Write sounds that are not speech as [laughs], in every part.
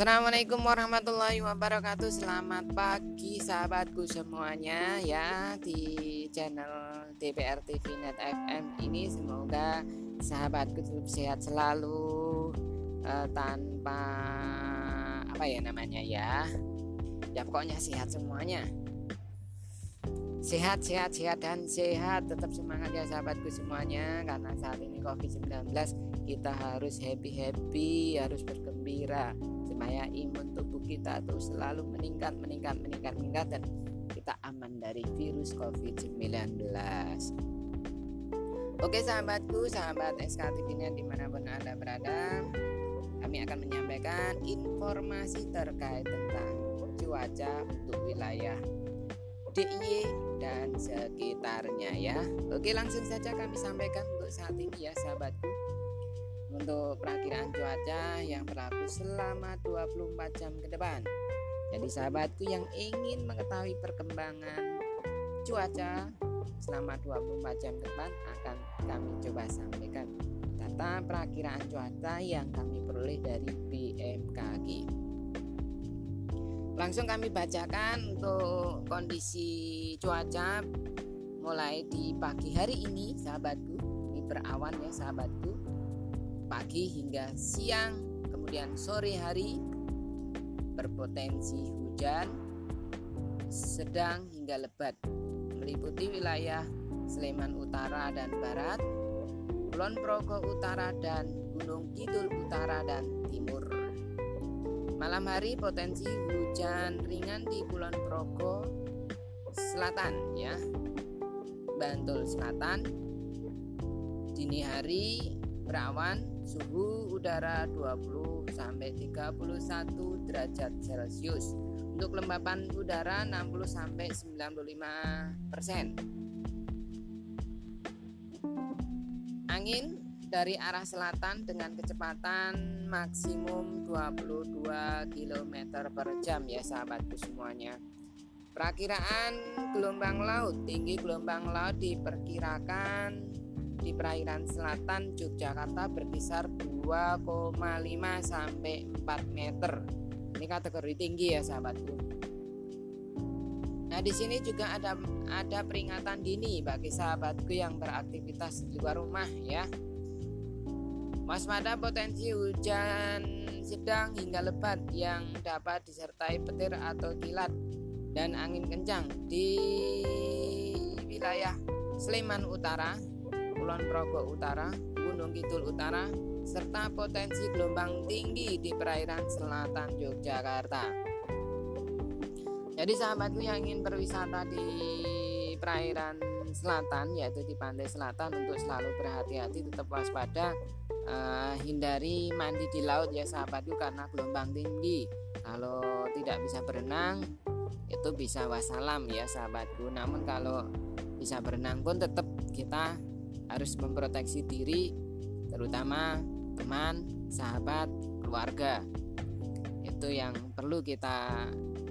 Assalamualaikum warahmatullahi wabarakatuh. Selamat pagi sahabatku semuanya ya Di channel DPR TV Net FM ini. Semoga sahabatku tetap sehat selalu uh, Tanpa apa ya namanya ya. Ya pokoknya sehat semuanya. Sehat, sehat, sehat dan sehat. Tetap semangat ya sahabatku semuanya. Karena saat ini COVID-19 kita harus happy-happy Harus bergembira supaya imun tubuh kita tuh selalu meningkat meningkat meningkat meningkat dan kita aman dari virus COVID-19 Oke sahabatku, sahabat SKTV-nya di mana pun Anda berada Kami akan menyampaikan informasi terkait tentang cuaca untuk wilayah DIY dan sekitarnya ya. Oke langsung saja kami sampaikan untuk saat ini ya sahabatku untuk perakiraan cuaca yang berlaku selama 24 jam ke depan. Jadi sahabatku yang ingin mengetahui perkembangan cuaca selama 24 jam ke depan akan kami coba sampaikan data perakiraan cuaca yang kami peroleh dari BMKG. Langsung kami bacakan untuk kondisi cuaca mulai di pagi hari ini sahabatku. Ini berawan ya sahabatku pagi hingga siang, kemudian sore hari berpotensi hujan sedang hingga lebat meliputi wilayah Sleman Utara dan Barat, Kulon Progo Utara dan Gunung Kidul Utara dan Timur. Malam hari potensi hujan ringan di Kulon Progo Selatan ya. Bantul Selatan. Dini hari berawan suhu udara 20 sampai 31 derajat Celcius. Untuk kelembapan udara 60 sampai 95 persen. Angin dari arah selatan dengan kecepatan maksimum 22 km per jam ya sahabatku semuanya. Perakiraan gelombang laut, tinggi gelombang laut diperkirakan di perairan selatan Yogyakarta berkisar 2,5 sampai 4 meter. Ini kategori tinggi ya sahabatku. Nah, di sini juga ada ada peringatan dini bagi sahabatku yang beraktivitas di luar rumah ya. Waspada potensi hujan sedang hingga lebat yang dapat disertai petir atau kilat dan angin kencang di wilayah Sleman Utara, Kulon Progo Utara, Gunung Kidul Utara, serta potensi gelombang tinggi di perairan selatan Yogyakarta. Jadi sahabatku yang ingin berwisata di perairan selatan yaitu di pantai selatan untuk selalu berhati-hati tetap waspada uh, hindari mandi di laut ya sahabatku karena gelombang tinggi kalau tidak bisa berenang itu bisa wassalam ya sahabatku namun kalau bisa berenang pun tetap kita harus memproteksi diri terutama teman, sahabat, keluarga. Itu yang perlu kita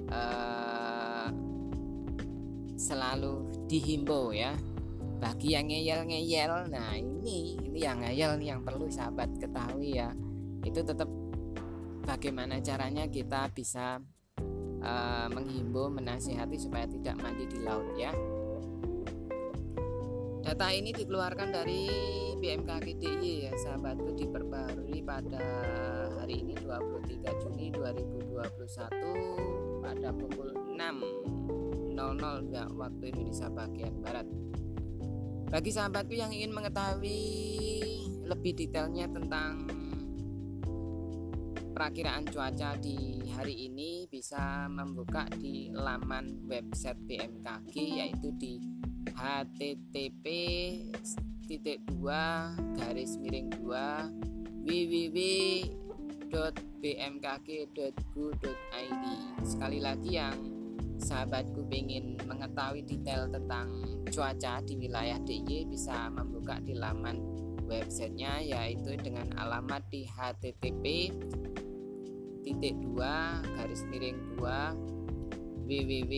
uh, selalu dihimbau ya. Bagi yang ngeyel-ngeyel, nah ini ini yang ngeyel yang perlu sahabat ketahui ya. Itu tetap bagaimana caranya kita bisa uh, menghimbau, menasihati supaya tidak mandi di laut ya. Data ini dikeluarkan dari BMKG DIY ya sahabatku diperbarui pada hari ini 23 Juni 2021 pada pukul 6.00 ya, waktu Indonesia bagian Barat. Bagi sahabatku yang ingin mengetahui lebih detailnya tentang perakiraan cuaca di hari ini bisa membuka di laman website BMKG yaitu di http titik dua garis miring dua www.bmkg.go.id sekali lagi yang sahabatku ingin mengetahui detail tentang cuaca di wilayah DIY bisa membuka di laman websitenya yaitu dengan alamat di http titik dua garis miring dua www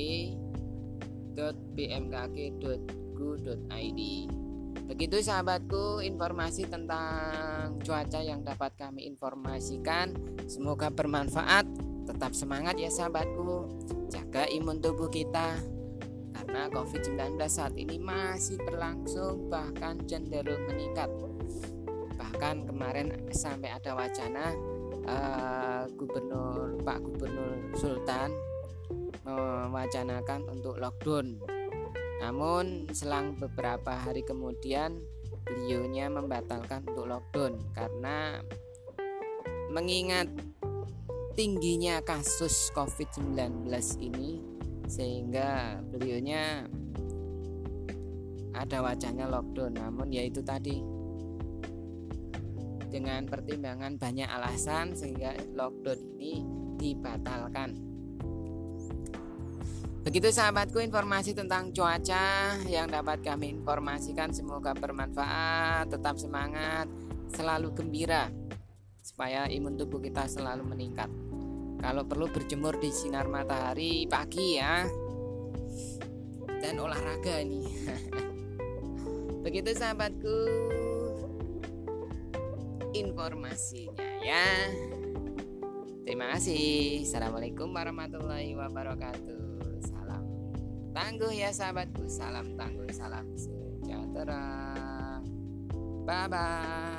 www.bmkg.go.id Begitu sahabatku informasi tentang cuaca yang dapat kami informasikan. Semoga bermanfaat. Tetap semangat ya sahabatku. Jaga imun tubuh kita. Karena COVID-19 saat ini masih berlangsung bahkan cenderung meningkat. Bahkan kemarin sampai ada wacana uh, Gubernur Pak Gubernur Sultan mewacanakan untuk lockdown. Namun selang beberapa hari kemudian beliaunya membatalkan untuk lockdown karena mengingat tingginya kasus COVID-19 ini sehingga beliaunya ada wacana lockdown. Namun yaitu tadi. Dengan pertimbangan banyak alasan sehingga lockdown ini dibatalkan Begitu sahabatku informasi tentang cuaca yang dapat kami informasikan semoga bermanfaat, tetap semangat, selalu gembira supaya imun tubuh kita selalu meningkat. Kalau perlu berjemur di sinar matahari pagi ya. Dan olahraga ini. [laughs] Begitu sahabatku informasinya ya. Terima kasih. Assalamualaikum warahmatullahi wabarakatuh. Tangguh ya sahabatku, salam tangguh, salam sejahtera. Bye bye.